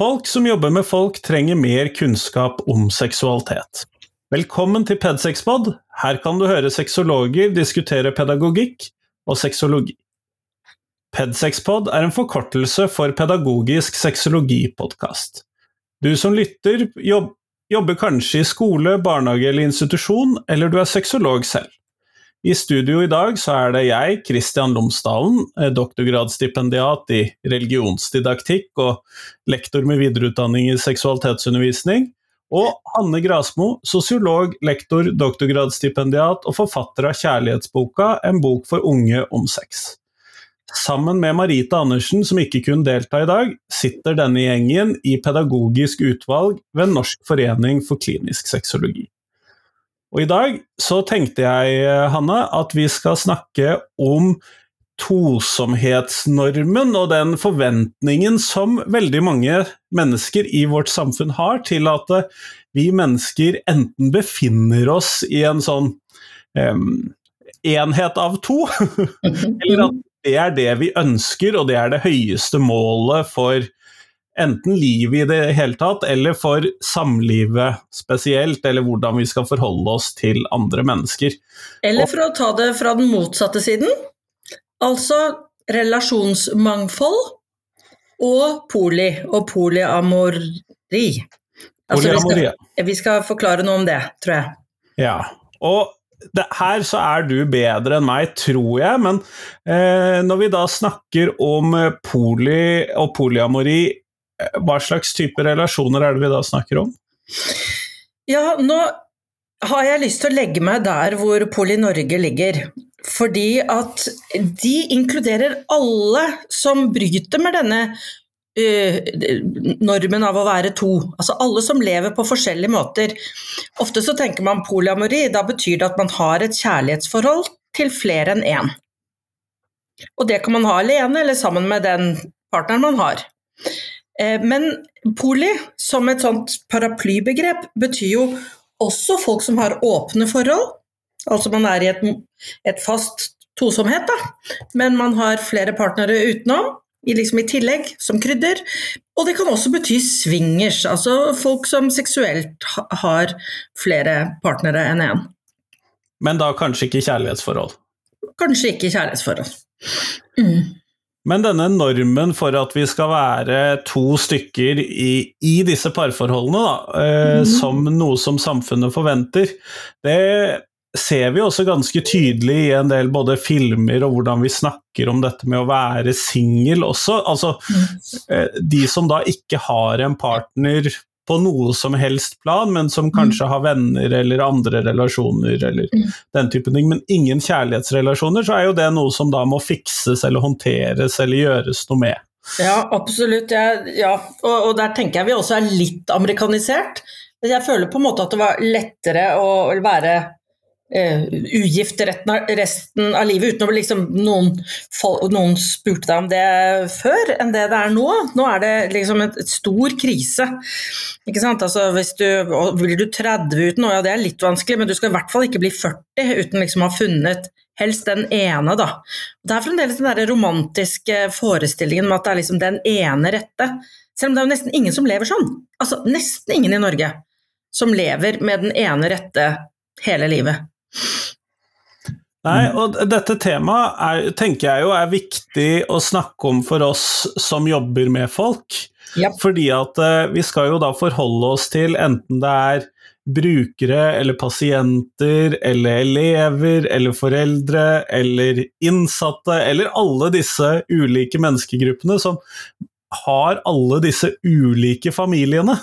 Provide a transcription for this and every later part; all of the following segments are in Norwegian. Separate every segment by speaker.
Speaker 1: Folk som jobber med folk trenger mer kunnskap om seksualitet. Velkommen til Pedsexpod. Her kan du høre sexologer diskutere pedagogikk og sexologi. Pedsexpod er en forkortelse for Pedagogisk sexologipodkast. Du som lytter, jobb, jobber kanskje i skole, barnehage eller institusjon, eller du er sexolog selv. I studio i dag så er det jeg, Kristian Lomsdalen, eh, doktorgradsstipendiat i religionsdidaktikk og lektor med videreutdanning i seksualitetsundervisning, og Hanne Grasmo, sosiolog, lektor, doktorgradsstipendiat og forfatter av Kjærlighetsboka, en bok for unge om sex. Sammen med Marita Andersen, som ikke kunne delta i dag, sitter denne gjengen i pedagogisk utvalg ved Norsk forening for klinisk sexologi. Og i dag så tenkte jeg, Hanne, at vi skal snakke om tosomhetsnormen og den forventningen som veldig mange mennesker i vårt samfunn har til at vi mennesker enten befinner oss i en sånn um, enhet av to, eller at det er det vi ønsker, og det er det høyeste målet for enten livet i det hele tatt, eller for samlivet spesielt, eller hvordan vi skal forholde oss til andre mennesker.
Speaker 2: Eller for å ta det fra den motsatte siden, altså relasjonsmangfold og poli og polyamori. Altså, vi, skal, vi skal forklare noe om det, tror jeg.
Speaker 1: Ja, og det, her så er du bedre enn meg, tror jeg, men eh, når vi da snakker om poli og polyamori hva slags type relasjoner er det vi da snakker om?
Speaker 2: Ja, nå har jeg lyst til å legge meg der hvor Poli Norge ligger. Fordi at de inkluderer alle som bryter med denne uh, normen av å være to. Altså alle som lever på forskjellige måter. Ofte så tenker man polyamori, da betyr det at man har et kjærlighetsforhold til flere enn én. Og det kan man ha alene eller sammen med den partneren man har. Eh, men poli, som et sånt paraplybegrep, betyr jo også folk som har åpne forhold. Altså man er i et, et fast tosomhet, da. Men man har flere partnere utenom, liksom i tillegg, som krydder. Og det kan også bety swingers, altså folk som seksuelt har flere partnere enn én.
Speaker 1: Men da kanskje ikke kjærlighetsforhold?
Speaker 2: Kanskje ikke kjærlighetsforhold. Mm.
Speaker 1: Men denne normen for at vi skal være to stykker i, i disse parforholdene, da, eh, mm. som noe som samfunnet forventer, det ser vi også ganske tydelig i en del både filmer og hvordan vi snakker om dette med å være singel også. Altså, mm. eh, de som da ikke har en partner på noe som helst plan, men som mm. kanskje har venner eller andre relasjoner eller mm. den type ting, men ingen kjærlighetsrelasjoner, så er jo det noe som da må fikses eller håndteres eller gjøres noe med.
Speaker 2: Ja, absolutt. Ja, ja. Og, og, der tenker jeg vi også er litt amerikanisert. Jeg føler på en måte at det var lettere å være uh, ugift resten av livet, uten å liksom noen, noen spurte deg om det før, enn det det er nå. Nå er det liksom en stor krise. Ikke sant? Altså, hvis du, blir du 30 uten, ja det er litt vanskelig, men du skal i hvert fall ikke bli 40 uten liksom ha funnet helst den ene, da. Det er fremdeles den der romantiske forestillingen med at det er liksom den ene rette. Selv om det er jo nesten ingen som lever sånn. Altså nesten ingen i Norge som lever med den ene rette hele livet.
Speaker 1: Nei, og dette temaet er, tenker jeg jo er viktig å snakke om for oss som jobber med folk. Yep. Fordi at uh, vi skal jo da forholde oss til enten det er brukere eller pasienter eller elever eller foreldre eller innsatte eller alle disse ulike menneskegruppene som har alle disse ulike familiene.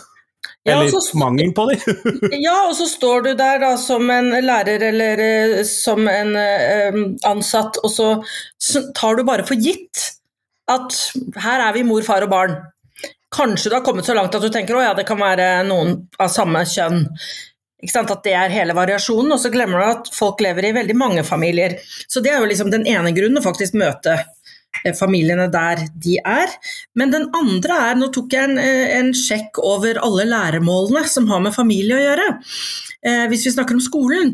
Speaker 1: Eller ja, så, mangel på dem.
Speaker 2: ja, og så står du der da som en lærer eller uh, som en uh, ansatt, og så, så, tar du bare for gitt at her er vi mor, far og barn. Kanskje du har kommet så langt at du tenker å ja, det kan være noen av samme kjønn. At det er hele variasjonen, og så glemmer du at folk lever i veldig mange familier. Så det er jo liksom den ene grunnen å faktisk møte familiene der de er. Men den andre er, nå tok jeg en, eh, en sjekk over alle læremålene som har med familie å gjøre, eh, hvis vi snakker om skolen.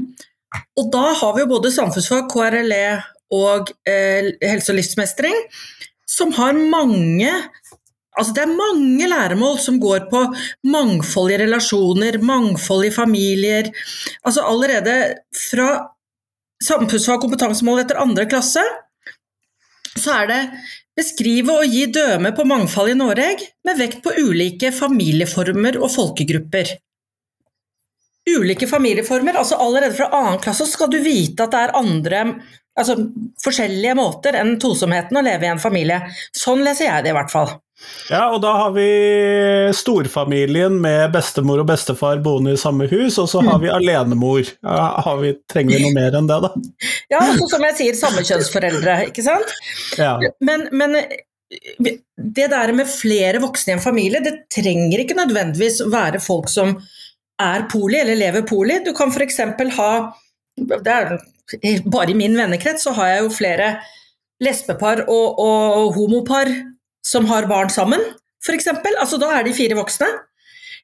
Speaker 2: Og da har vi jo både samfunnsfag, KRLE og eh, helse- og livsmestring, som har mange Altså, det er mange læremål som går på mangfold i relasjoner, mangfold i familier. Altså, allerede fra samfunnsfag kompetansemål etter andre klasse, så er det beskrive og gi døme på mangfold i Norge, med vekt på ulike familieformer og folkegrupper. Ulike familieformer, altså allerede fra annen klasse skal du vite at det er andre altså forskjellige måter enn tosomheten å leve i en familie. Sånn leser jeg det i hvert fall.
Speaker 1: Ja, og da har vi storfamilien med bestemor og bestefar boende i samme hus, og så har vi alenemor. Ja, vi, trenger vi noe mer enn det, da?
Speaker 2: Ja, altså, som jeg sier, sammekjønnsforeldre, ikke sant.
Speaker 1: Ja.
Speaker 2: Men, men det der med flere voksne i en familie, det trenger ikke nødvendigvis være folk som er poli eller lever poli. Du kan f.eks. ha er, Bare i min vennekrets så har jeg jo flere lesbepar og, og homopar som har barn sammen, f.eks. Altså, da er de fire voksne.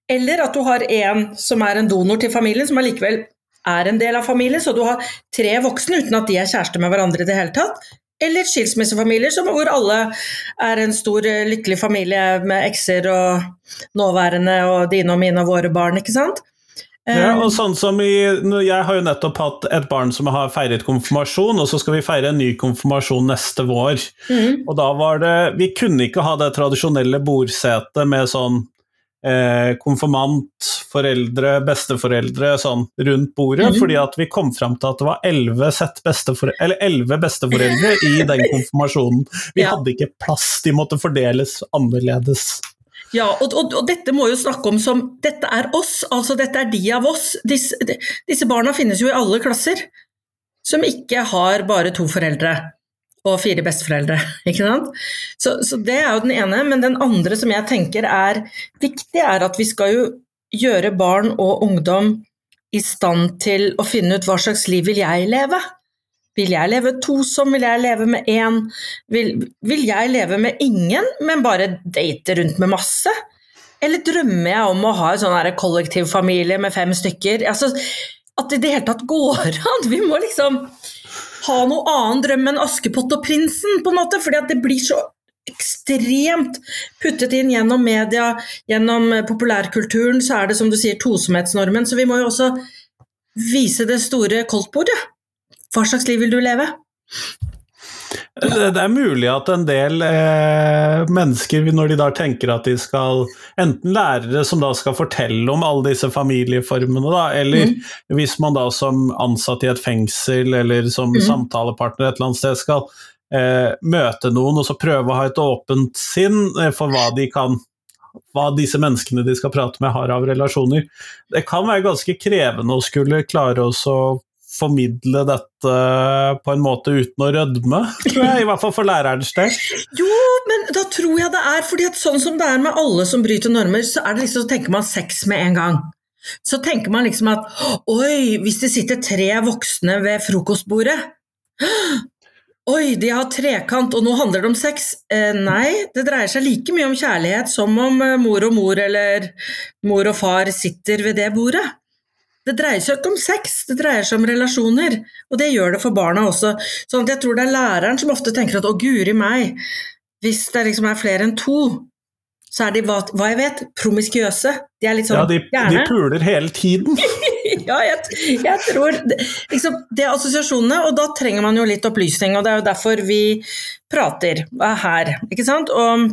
Speaker 2: Eller at du har en som er en donor til familien, som allikevel er en del av familien, så du har tre voksne uten at de er kjærester med hverandre i det hele tatt. Eller skilsmissefamilier hvor alle er en stor, lykkelig familie med ekser og nåværende og dine og mine og våre barn, ikke sant.
Speaker 1: Ja, og sånn som i, Jeg har jo nettopp hatt et barn som har feiret konfirmasjon, og så skal vi feire en ny konfirmasjon neste vår. Mm. Og da var det Vi kunne ikke ha det tradisjonelle bordsetet med sånn eh, konfirmant, foreldre, besteforeldre sånn rundt bordet, mm. fordi at vi kom fram til at det var elleve besteforeldre, besteforeldre i den konfirmasjonen. Vi ja. hadde ikke plass, de måtte fordeles annerledes.
Speaker 2: Ja, og, og, og, dette må jo snakke om som Dette er oss, altså dette er de av oss. Disse, disse barna finnes jo i alle klasser. Som ikke har bare to foreldre og fire besteforeldre. ikke sant? Så, så, det er jo den ene. Men den andre som jeg tenker er viktig, er at vi skal jo gjøre barn og ungdom i stand til å finne ut hva slags liv vil jeg leve. Vil jeg leve tosom, vil jeg leve med én? Vil, vil, jeg leve med ingen, men bare date rundt med masse? Eller drømmer jeg om å ha en sånn kollektivfamilie med fem stykker? Altså, at det i det hele tatt går an! Vi må liksom ha noe annen drøm enn Askepott og prinsen, på en måte, fordi det blir så ekstremt puttet inn gjennom media, gjennom populærkulturen, så er det som du sier tosomhetsnormen. Så vi må jo også vise det store koldtbordet. Hva slags liv vil du leve?
Speaker 1: Det er mulig at en del eh, mennesker, når de da tenker at de skal Enten lærere som da skal fortelle om alle disse familieformene, da, eller mm. hvis man da som ansatt i et fengsel eller som mm. samtalepartner et eller annet sted skal eh, møte noen og så prøve å ha et åpent sinn eh, for hva de kan hva disse menneskene de skal prate med, har av relasjoner. Det kan være ganske krevende å skulle klare å formidle dette på en måte uten å rødme, tror jeg. I hvert fall for lærerens del.
Speaker 2: Jo, men da tror jeg det er fordi at sånn som det er med alle som bryter normer, så er det liksom, så tenker man sex med en gang. Så tenker man liksom at oi, hvis det sitter tre voksne ved frokostbordet Oi, de har trekant, og nå handler det om sex. Eh, nei, det dreier seg like mye om kjærlighet som om eh, mor og mor eller mor og far sitter ved det bordet. Det dreier seg ikke om sex, det dreier seg om relasjoner. Og det gjør det for barna også. Sånn at jeg tror det er læreren som ofte tenker at å, guri meg, hvis det liksom er flere enn to, så er de, hva, hva jeg vet, promiskiøse. De er litt sånn
Speaker 1: Ja, de, de puler hele tiden.
Speaker 2: ja, jeg, jeg tror liksom, Det er assosiasjonene, og da trenger man jo litt opplysning. Og det er jo derfor vi prater her, ikke sant. Og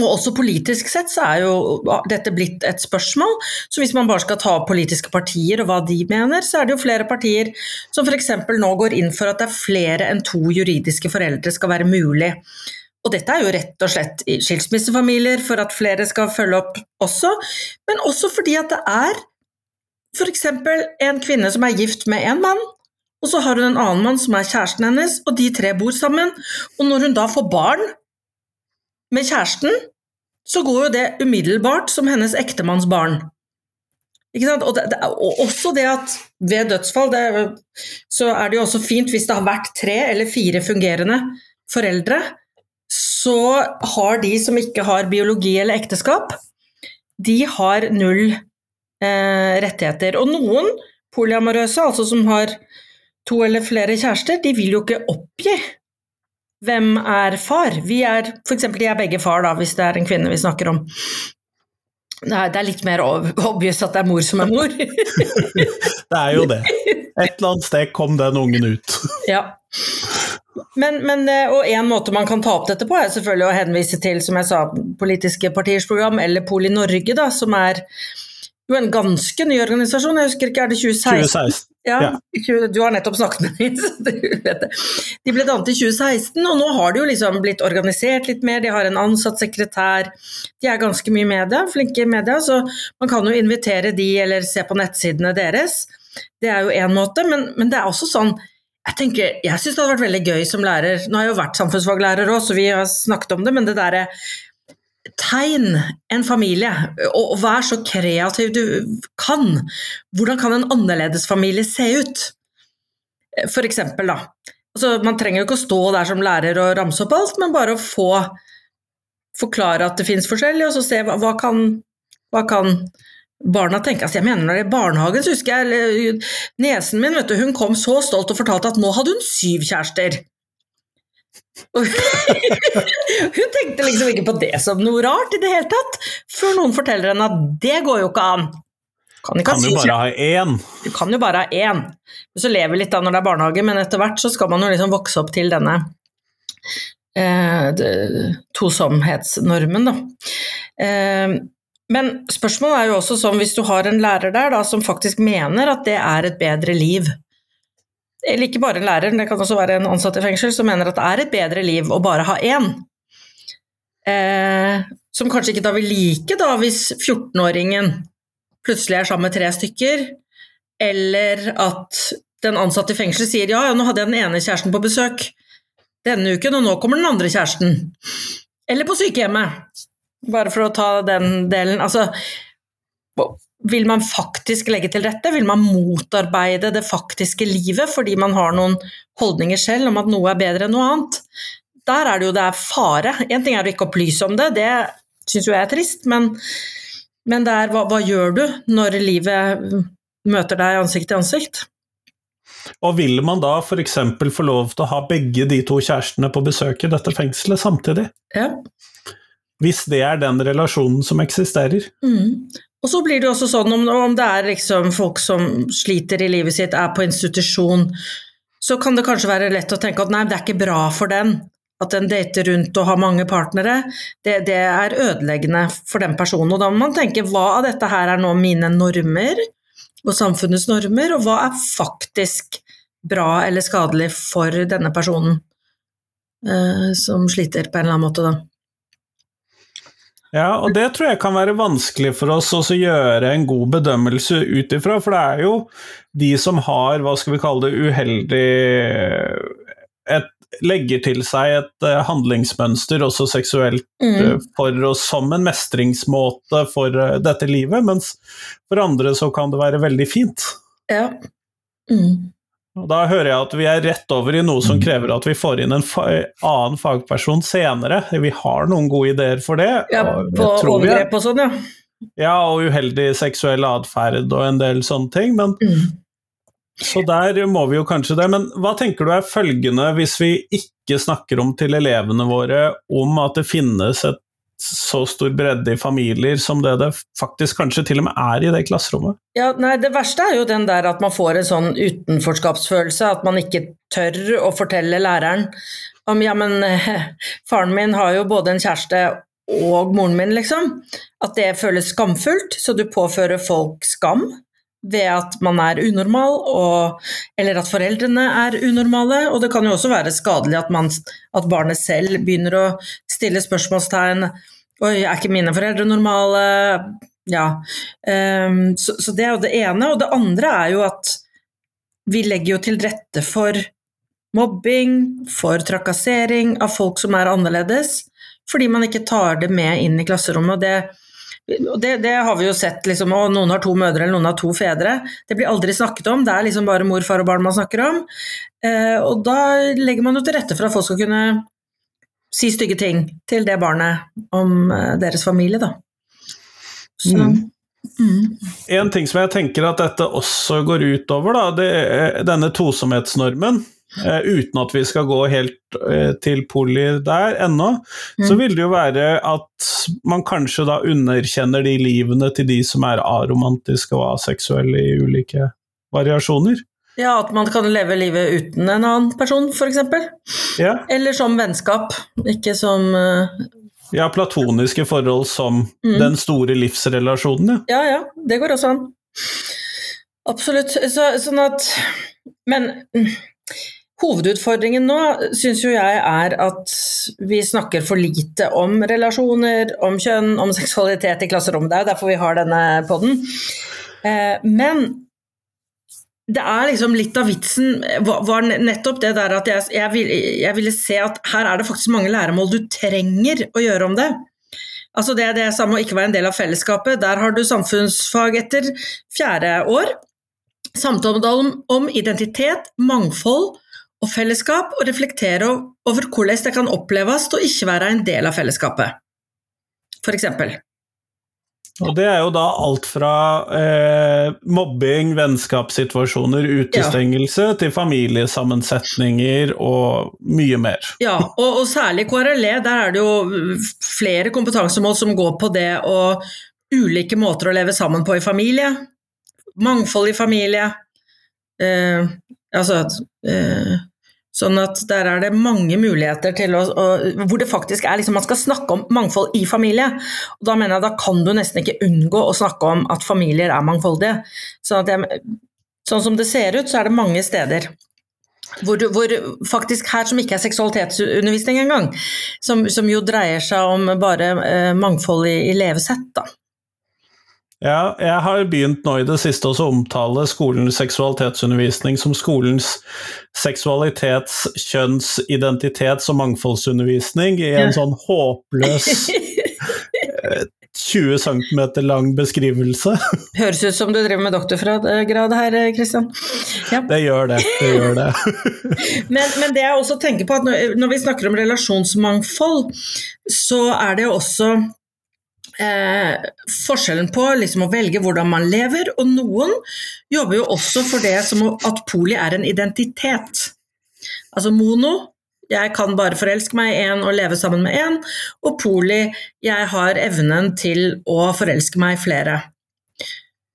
Speaker 2: og også politisk sett så er jo dette blitt et spørsmål. Så hvis man bare skal ta opp politiske partier og hva de mener, så er det jo flere partier som f.eks. nå går inn for at det er flere enn to juridiske foreldre skal være mulig. Og dette er jo rett og slett i skilsmissefamilier for at flere skal følge opp også, men også fordi at det er f.eks. en kvinne som er gift med en mann, og så har hun en annen mann som er kjæresten hennes, og de tre bor sammen. Og når hun da får barn med kjæresten, så går jo det umiddelbart som hennes ektemanns barn. Og, det, det, og, også det at ved dødsfall det, så er det jo også fint hvis det har vært tre eller fire fungerende foreldre, så har de som ikke har biologi eller ekteskap, de har null eh, rettigheter. Og noen polyamorøse, altså som har to eller flere kjærester, de vil jo ikke oppgi hvem er far? Vi er f.eks. de er begge far, da, hvis det er en kvinne vi snakker om. Det er litt mer obvious at det er mor som er mor.
Speaker 1: det er jo det. Et eller annet sted kom den ungen ut.
Speaker 2: ja. Men, men, eh, og en måte man kan ta opp dette på, er selvfølgelig å henvise til som jeg sa, politiske partiers program, eller Poli Norge, da, som er jo en ganske ny organisasjon. Jeg husker ikke, er det 2016?
Speaker 1: 2016.
Speaker 2: Ja, ja. Du har nettopp snakket med dem, så du vet det. De ble dannet i 2016, og nå har de jo liksom blitt organisert litt mer. De har en ansatt sekretær. De er ganske mye media, flinke i media, så man kan jo invitere de eller se på nettsidene deres. Det er jo én måte, men, men, det er også sånn jeg tenker, jeg syns det hadde vært veldig gøy som lærer. Nå har jeg jo vært samfunnsfaglærer òg, så vi har snakket om det, men det derre Tegn en familie, og vær så kreativ du kan. Hvordan kan en annerledes familie se ut? For eksempel, da. Altså, man trenger jo ikke å stå der som lærer og ramse opp alt, men bare å få forklare at det finnes forskjellig, og så se hva, hva, kan, hva kan barna tenke. Altså, jeg mener når det er barnehagen, så husker jeg niesen min, vet du, hun kom så stolt og fortalte at nå hadde hun syv kjærester. hun tenkte liksom ikke på det som noe rart i det hele tatt, før noen forteller henne at det går jo ikke an.
Speaker 1: Kan, kan jo bare ha én.
Speaker 2: Du kan jo bare ha én. Så lever litt da når det er barnehage, men etter hvert så skal man jo liksom vokse opp til denne eh, tosomhetsnormen, da. Eh, men spørsmålet er jo også sånn hvis du har en lærer der da, som faktisk mener at det er et bedre liv eller ikke bare en lærer, det kan også være en ansatt i fengsel, som mener at det er et bedre liv å bare ha én. Eh, som kanskje ikke da vil like da hvis 14-åringen plutselig er sammen med tre stykker, eller at den ansatte i fengsel sier ja, ja, nå hadde jeg den ene kjæresten på besøk denne uken, og nå kommer den andre kjæresten. Eller på sykehjemmet, bare for å ta den delen. Altså, vil man faktisk legge til rette? Vil man motarbeide det faktiske livet fordi man har noen holdninger selv om at noe er bedre enn noe annet? Der er det jo det er fare. Én ting er å ikke opplyse om det, det syns jo jeg er trist, men, men det er hva, hva gjør du når livet møter deg ansikt til ansikt?
Speaker 1: Og vil man da f.eks. få lov til å ha begge de to kjærestene på besøk i dette fengselet samtidig?
Speaker 2: Ja.
Speaker 1: Hvis det er den relasjonen som eksisterer.
Speaker 2: Mm. Og så blir det også sånn om, om det er liksom folk som sliter i livet sitt, er på institusjon, så kan det kanskje være lett å tenke at nei, det er ikke bra for den. At den dater rundt og har mange partnere, det, det er ødeleggende for den personen. Og da må man tenke hva av dette her er nå mine normer og samfunnets normer, og hva er faktisk bra eller skadelig for denne personen eh, som sliter på en eller annen måte, da.
Speaker 1: Ja, og det tror jeg kan være vanskelig for oss å gjøre en god bedømmelse ut ifra, for det er jo de som har, hva skal vi kalle det, uheldig et, Legger til seg et uh, handlingsmønster, også seksuelt, mm. uh, for oss som en mestringsmåte for uh, dette livet, mens for andre så kan det være veldig fint.
Speaker 2: Ja. Mm.
Speaker 1: Og Da hører jeg at vi er rett over i noe som krever at vi får inn en fa annen fagperson senere. Vi har noen gode ideer for det.
Speaker 2: Ja, på overgrep og sånn, ja.
Speaker 1: Ja, og uheldig seksuell atferd og en del sånne ting. Men, mm. Så der må vi jo kanskje det. Men hva tenker du er følgende hvis vi ikke snakker om til elevene våre om at det finnes et så stor bredde i familier som det det faktisk kanskje til og med er i det klasserommet.
Speaker 2: Ja, nei, Det verste er jo den der at man får en sånn utenforskapsfølelse, at man ikke tør å fortelle læreren om ja, men faren min har jo både en kjæreste og moren min, liksom. At det føles skamfullt, så du påfører folk skam ved at man er unormal, og, eller at foreldrene er unormale. Og det kan jo også være skadelig at, man, at barnet selv begynner å stille spørsmålstegn Oi, er ikke mine foreldre normale? Ja. Um, så, så, det er jo det ene. Og det andre er jo at vi legger jo til rette for mobbing, for trakassering av folk som er annerledes, fordi man ikke tar det med inn i klasserommet. og det det, det, har vi jo sett, liksom, og noen har to mødre eller noen har to fedre. Det blir aldri snakket om, det er liksom bare mor, far og barn man snakker om. Eh, og da legger man jo til rette for at folk skal kunne si stygge ting til det barnet om eh, deres familie, da. Så, mm.
Speaker 1: Mm. En ting som jeg tenker at dette også går utover, da, det er denne tosomhetsnormen. Eh, uten at vi skal gå helt eh, til poli der ennå, mm. så vil det jo være at man kanskje da underkjenner de livene til de som er aromantiske og aseksuelle i ulike variasjoner.
Speaker 2: Ja, at man kan leve livet uten en annen person, f.eks.
Speaker 1: Ja.
Speaker 2: Eller som vennskap, ikke som uh...
Speaker 1: Ja, platoniske forhold som mm. den store livsrelasjonen,
Speaker 2: ja. Ja ja, det går også an. Absolutt. Så, sånn at Men hovedutfordringen nå syns jo jeg er at vi snakker for lite om relasjoner, om kjønn, om seksualitet i klasserommet. Det er jo derfor vi har denne poden. Eh, men det er liksom litt av vitsen var nettopp det der at jeg, jeg, ville, se at her er det faktisk mange læremål du trenger å gjøre om det. Altså Det er det samme å ikke være en del av fellesskapet. Der har du samfunnsfag etter fjerde år. Samtale om, om identitet, mangfold og fellesskap, og reflektere over hvordan det kan oppleves å ikke være en del av fellesskapet, f.eks.
Speaker 1: Og det er jo da alt fra eh, mobbing, vennskapssituasjoner, utestengelse, ja. til familiesammensetninger og mye mer.
Speaker 2: Ja, og, og, særlig KRLE, der er det jo flere kompetansemål som går på det og ulike måter å leve sammen på i familie. Mangfold i familie. Eh, altså eh, Sånn at der er det mange muligheter til å, å Hvor det faktisk er liksom Man skal snakke om mangfold i familie. Og da mener jeg da kan du nesten ikke unngå å snakke om at familier er mangfoldige. Sånn, jeg, sånn som det ser ut, så er det mange steder hvor, hvor, faktisk her som ikke er seksualitetsundervisning engang, som, som jo dreier seg om bare eh, mangfold i, i levesett. da.
Speaker 1: Ja, jeg har begynt nå i det siste å omtale skolens seksualitetsundervisning som skolens seksualitets-, kjønns-, identitets- og mangfoldsundervisning i en sånn håpløs 20 cm lang beskrivelse.
Speaker 2: Høres ut som du driver med doktorgrad her, Kristian.
Speaker 1: Ja. Det gjør det. det, gjør det.
Speaker 2: men, men, det jeg også tenker på, at når vi snakker om relasjonsmangfold, så er det jo også eh, forskjellen på liksom å velge hvordan man lever, og noen jobber jo også for det som at poli er en identitet. Altså mono, jeg kan bare forelske meg i én og leve sammen med én, og poli, jeg har evnen til å forelske meg i flere.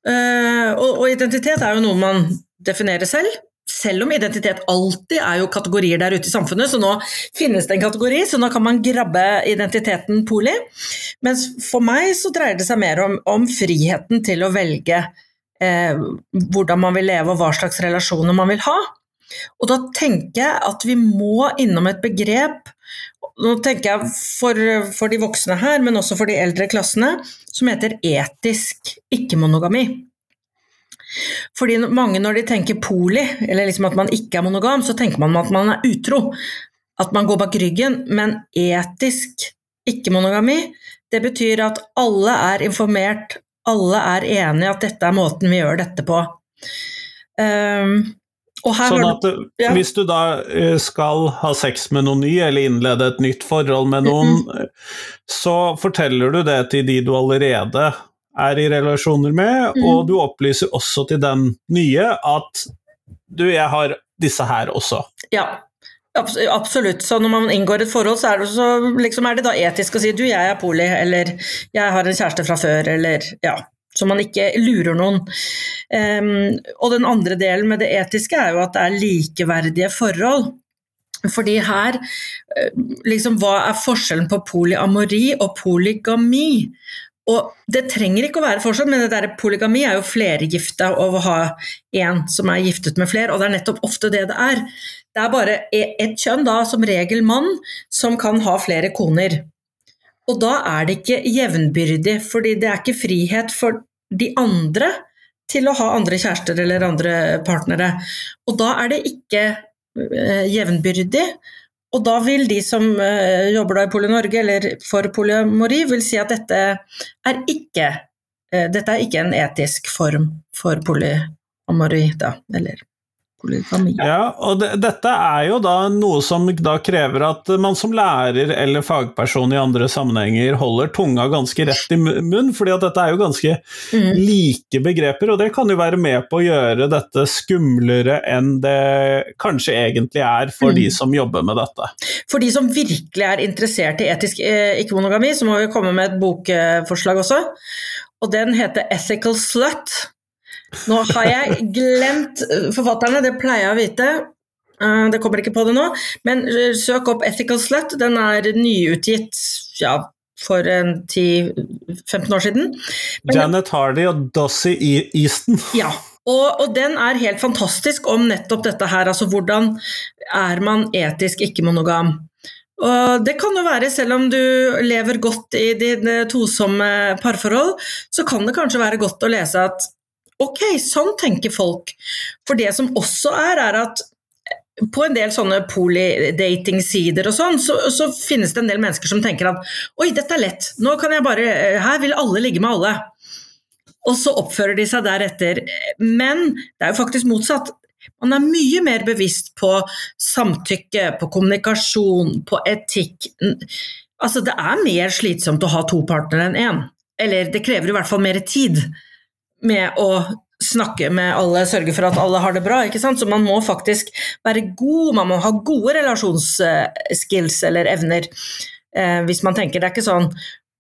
Speaker 2: Eh, og, og identitet er jo noe man definerer selv, selv om identitet alltid er jo kategorier der ute i samfunnet, så nå finnes det en kategori, så nå kan man grabbe identiteten poli. Mens for meg så dreier det seg mer om, om friheten til å velge eh, hvordan man vil leve og hva slags relasjoner man vil ha. Og da tenker jeg at vi må innom et begrep nå tenker jeg for, for de voksne her, men også for de eldre klassene, som heter etisk ikke-monogami. Fordi mange når de tenker poli, eller liksom at man ikke er monogam, så tenker man at man er utro. At man går bak ryggen. Men etisk ikke-monogami, det betyr at alle er informert, alle er enige at dette er måten vi gjør dette på. Um,
Speaker 1: sånn at du, ja. hvis du da eh, skal ha sex med noen ny, eller innlede et nytt forhold med noen, mm -hmm. så forteller du det til de du allerede er i relasjoner med, mm. og du opplyser også til den nye at du, jeg har disse her også.
Speaker 2: Ja, absolutt. Så når man inngår et forhold, så er det, så, liksom er det da etisk å si du, jeg er poli, eller jeg har en kjæreste fra før, eller ja. Så man ikke lurer noen. Um, og den andre delen med det etiske er jo at det er likeverdige forhold. Fordi her eh, liksom, Hva er forskjellen på polyamori og polygami? Og det trenger ikke å være forskjell, men det der polygami er jo flergifte og å ha én som er giftet med flere, og det er nettopp ofte det det er. Det er bare e- ett kjønn, da som regel mann, som kan ha flere koner. Og da er det ikke jevnbyrdig, fordi det er ikke frihet for de andre til å ha andre kjærester eller andre partnere. Og da er det ikke eh, jevnbyrdig. Og da vil de som uh, jobber da i Poli-Norge eller for polyamori, vil si at dette er ikke, uh, dette er ikke en etisk form for polyamori, da, eller.
Speaker 1: Ja, og det, dette er jo da noe som da krever at man som lærer eller fagperson i andre sammenhenger holder tunga ganske rett i munn, fordi at dette er jo ganske
Speaker 2: Mm.
Speaker 1: like begreper, og det kan jo være med på å gjøre dette skumlere enn det kanskje egentlig er for de
Speaker 2: Mm.
Speaker 1: som jobber med dette.
Speaker 2: For de som virkelig er interessert i etisk eh, ikke-monogami, så må vi komme med et bokforslag også. Og den heter 'Ethical Slut'. Nå har jeg glemt eh, forfatterne, det pleier jeg å vite. Eh, Det kommer ikke på det nå, men eh, søk opp 'Ethical Slut'. Den er nyutgitt ja, for 10-15 år siden. Men-
Speaker 1: Janet Hardy og Dossie Easton.
Speaker 2: Ja, og, og den er helt fantastisk om nettopp dette her, altså hvordan er man etisk ikke-monogam. Og det kan jo være, selv om du lever godt i dine tosomme parforhold, så kan det kanskje være godt å lese at ok, sånn tenker folk. For det som også er, er at på en del sånne polydating-sider og sånn, så, så finnes det en del mennesker som tenker at oi, dette er lett, nå kan jeg bare Her vil alle ligge med alle. Og så oppfører de seg deretter. Men det er jo faktisk motsatt. Man er mye mer bevisst på samtykke, på kommunikasjon, på etikk. Altså, det er mer slitsomt å ha to partnere enn én. Eller det krever i hvert fall mer tid med å snakke med alle, sørge for at alle har det bra. ikke sant? Så man må faktisk være god, man må ha gode relasjonsskills eller evner. Eh, hvis man tenker det er ikke sånn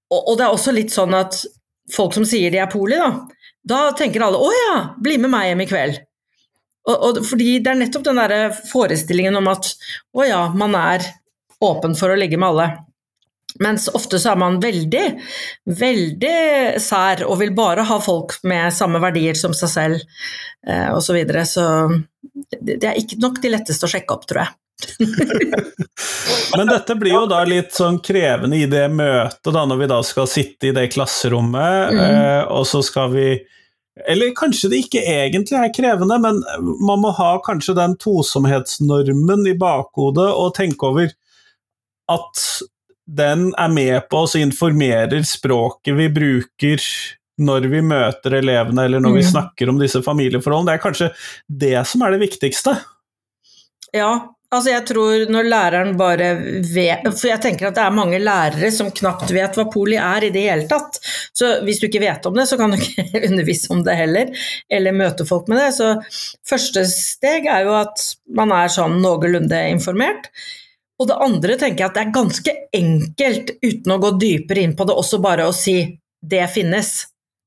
Speaker 2: og, og det er også litt sånn at folk som sier de er poli, da, da tenker alle 'å ja, bli med meg hjem i kveld'. Og, og, fordi det er nettopp den der forestillingen om at 'å ja, man er åpen for å ligge med alle'. Mens ofte så er man veldig, veldig sær og vil bare ha folk med samme verdier som seg selv eh, osv. Så, videre. så det, det er ikke nok de letteste å sjekke opp, tror jeg.
Speaker 1: Men dette blir jo da litt sånn krevende i det møtet, da, når vi da skal sitte i det klasserommet,
Speaker 2: Mm.
Speaker 1: eh, og så skal vi Eller kanskje det ikke egentlig er krevende, men man må ha kanskje den tosomhetsnormen i bakhodet og tenke over at den er med på oss og informerer språket vi bruker når vi møter elevene eller når vi
Speaker 2: Mm.
Speaker 1: snakker om disse familieforholdene. Det er kanskje det som er det viktigste.
Speaker 2: Ja, altså jeg tror når læreren bare vet For jeg tenker at det er mange lærere som knapt vet hva poli er i det hele tatt. Så hvis du ikke vet om det, så kan du ikke undervise om det heller, eller møte folk med det. Så første steg er jo at man er sånn noenlunde informert. Og det andre tenker jeg at det er ganske enkelt, uten å gå dypere inn på det, også bare å si 'det finnes'.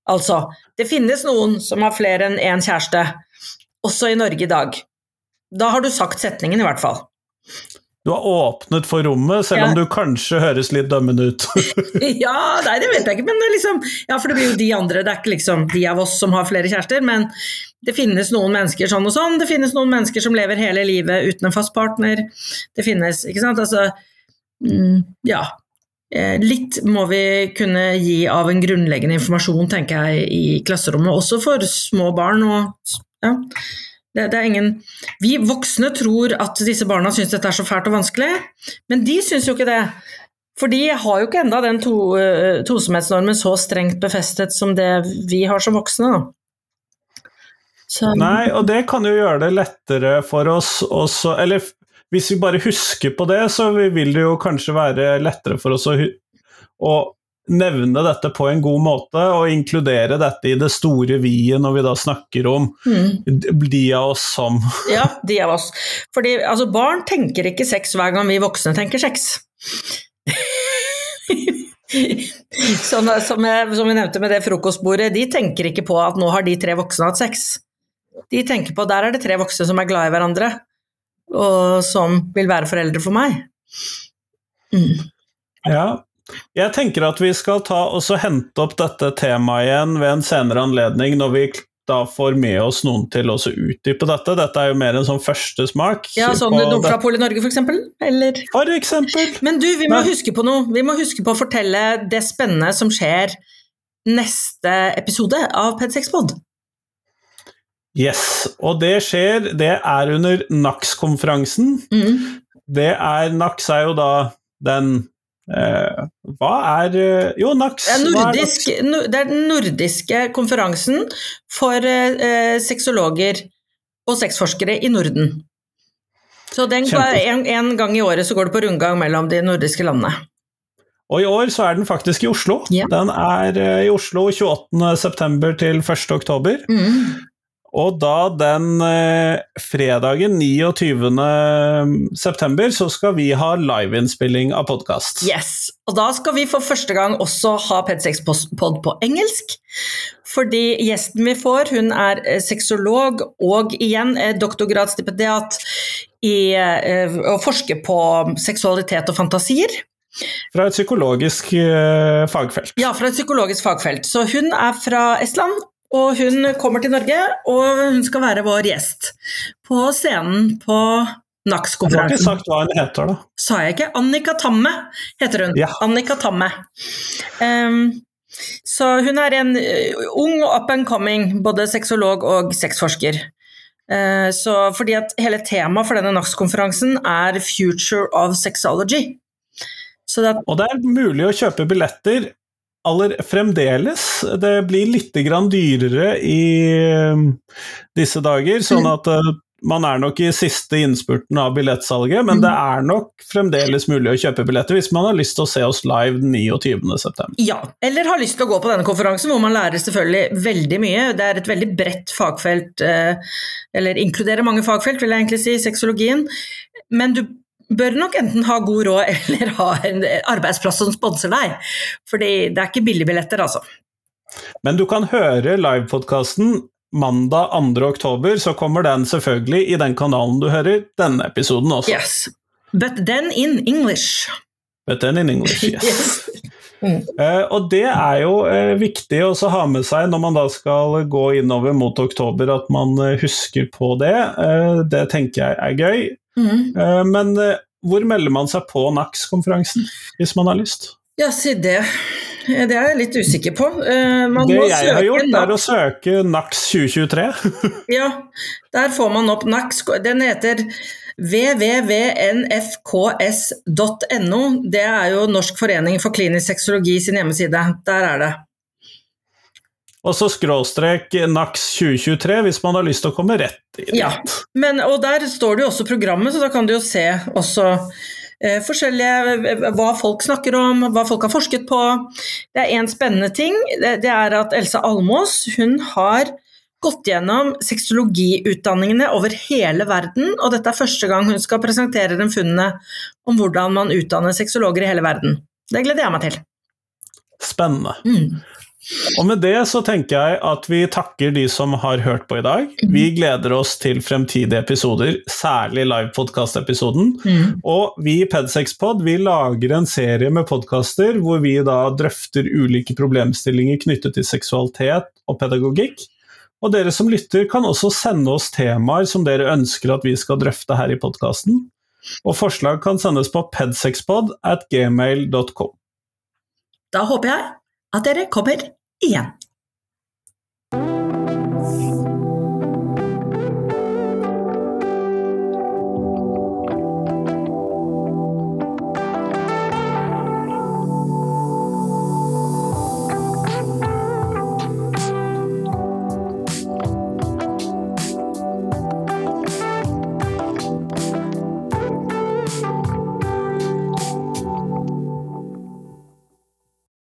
Speaker 2: Altså, det finnes noen som har flere enn én kjæreste, også i Norge i dag. Da har du sagt setningen, i hvert fall.
Speaker 1: Du har åpnet for rommet, selv
Speaker 2: Ja.
Speaker 1: om du kanskje høres litt dømmende ut.
Speaker 2: Ja, nei, det vet jeg ikke, men liksom Ja, for det blir jo de andre, det er ikke liksom de av oss som har flere kjærester, men det finnes noen mennesker sånn og sånn, det finnes noen mennesker som lever hele livet uten en fast partner, det finnes Ikke sant, altså mm, Ja. Eh, Litt må vi kunne gi av en grunnleggende informasjon, tenker jeg, i klasserommet, også for små barn. og ja, det, det ingen Vi voksne tror at disse barna syns dette er så fælt og vanskelig, men de syns jo ikke det. For de har jo ikke enda den to, eh, tosomhetsnormen så strengt befestet som det vi har som voksne. Da. Så,
Speaker 1: Nei, og det kan jo gjøre det lettere for oss også Eller hvis vi bare husker på det, så vil det jo kanskje være lettere for oss å, å nevne dette på en god måte, og inkludere dette i det store vi-et når vi da snakker om
Speaker 2: mm,
Speaker 1: de av oss som
Speaker 2: ja, de av oss. Fordi altså, barn tenker ikke sex hver gang vi voksne tenker sex. Sånn, som, jeg, som vi nevnte med det frokostbordet, de tenker ikke på at nå har de tre voksne hatt sex. De tenker på der er det tre voksne som er glad i hverandre, og som vil være foreldre for meg. Mm.
Speaker 1: Ja. Jeg tenker at vi skal ta og hente opp dette temaet igjen ved en senere anledning, når vi da får med oss noen til å utdype dette. Dette er jo mer en sånn førstesmak.
Speaker 2: Ja, sånn
Speaker 1: på
Speaker 2: noe fra. Poli Norge, for eksempel? Eller
Speaker 1: For eksempel.
Speaker 2: Men du, vi må
Speaker 1: Nei.
Speaker 2: huske på noe. Vi må huske på å fortelle det spennende som skjer neste episode av Ped6pod.
Speaker 1: Yes, og det skjer, det er under NAX-konferansen.
Speaker 2: Mm.
Speaker 1: Det er NAX er jo da den eh, Hva er eh, Jo, NAX.
Speaker 2: Det er,
Speaker 1: nordisk, er
Speaker 2: NAX? det er den nordiske konferansen for eh, sexologer og sexforskere i Norden. Så den, en, en gang i året så går det på rundgang mellom de nordiske landene.
Speaker 1: Og i år så er den faktisk i Oslo.
Speaker 2: Ja.
Speaker 1: Den er eh, i Oslo 28.9. til 1.10.
Speaker 2: Mm.
Speaker 1: Og da den eh, fredagen 29.9. så skal vi ha liveinnspilling av podkast.
Speaker 2: Yes. Og da skal vi for første gang også ha Ped6pod på engelsk. Fordi gjesten vi får, hun er eh, sexolog og igjen er doktorgradsstipendiat i eh, å forske på seksualitet og fantasier.
Speaker 1: Fra et psykologisk eh, fagfelt.
Speaker 2: Ja, fra et psykologisk fagfelt. Så hun er fra Estland, og hun kommer til Norge, og hun skal være vår gjest på scenen på
Speaker 1: Du har ikke sagt hva hun heter, da.
Speaker 2: Sa jeg ikke? Annika Tamme heter hun.
Speaker 1: Ja.
Speaker 2: Annika Tamme. Um, så hun er en eh, ung og up and coming, både sexolog og sexforsker. Eh, så fordi at hele temaet for denne NAX-konferansen er 'Future of Sexology'. Så det,
Speaker 1: Og det er mulig å kjøpe billetter aller fremdeles. Det blir litt grann dyrere i eh, disse dager, sånn
Speaker 2: Mm.
Speaker 1: at eh, man er nok i siste innspurten av billettsalget, men
Speaker 2: Mm.
Speaker 1: det er nok fremdeles mulig å kjøpe billetter hvis man har lyst til å se oss live den 29.9.
Speaker 2: ja. Eller har lyst til å gå på denne konferansen, hvor man lærer selvfølgelig veldig mye. Det er et veldig bredt fagfelt, eh, eller inkluderer mange fagfelt, vil jeg egentlig si, sexologien. Men du bør nok enten ha god råd eller ha en arbeidsplass som sponser deg. Fordi det er ikke billigbilletter, altså.
Speaker 1: Men du kan høre livepodkasten mandag 2. oktober, så kommer den selvfølgelig i den kanalen du hører denne episoden også.
Speaker 2: Yes. But then in English.
Speaker 1: But then in English, yes.
Speaker 2: Yes. Mm.
Speaker 1: Uh, og det er jo uh, viktig å ha med seg når man da skal gå innover mot oktober, at man uh, husker på det. Det tenker jeg er gøy.
Speaker 2: Mm.
Speaker 1: Eh, men eh, hvor melder man seg på NAX-konferansen, hvis man har lyst?
Speaker 2: Ja, si det. Det er jeg litt usikker på. Eh, Man
Speaker 1: det
Speaker 2: må
Speaker 1: jeg har gjort, er å søke NAX 2023.
Speaker 2: Ja, der får man opp NAX. Den heter www.nfks.no. Det er jo Norsk forening for klinisk sexologi sin hjemmeside. Der er det.
Speaker 1: Og så skråstrek NAX 2023 hvis man har lyst til å komme rett inn.
Speaker 2: Ja. Men, og der står det jo også programmet, så da kan du jo se også eh, forskjellige eh, Hva folk snakker om, hva folk har forsket på. Det er en spennende ting. Det, det er at Elsa Almås hun har gått gjennom sexologiutdanningene over hele verden, og dette er første gang hun skal presentere den funnene om hvordan man utdanner sexologer i hele verden. Det gleder jeg meg til.
Speaker 1: Spennende.
Speaker 2: Mm.
Speaker 1: Og med det så tenker jeg at vi takker de som har hørt på i dag. Vi gleder oss til fremtidige episoder, særlig livepodkast-episoden.
Speaker 2: Mm.
Speaker 1: Og vi i Pedsexpod vi lager en serie med podkaster hvor vi da drøfter ulike problemstillinger knyttet til seksualitet og pedagogikk. Og dere som lytter kan også sende oss temaer som dere ønsker at vi skal drøfte her i podkasten. Og forslag kan sendes på pedsexpod at gmail.com.
Speaker 2: Da håper jeg at dere kommer igjen.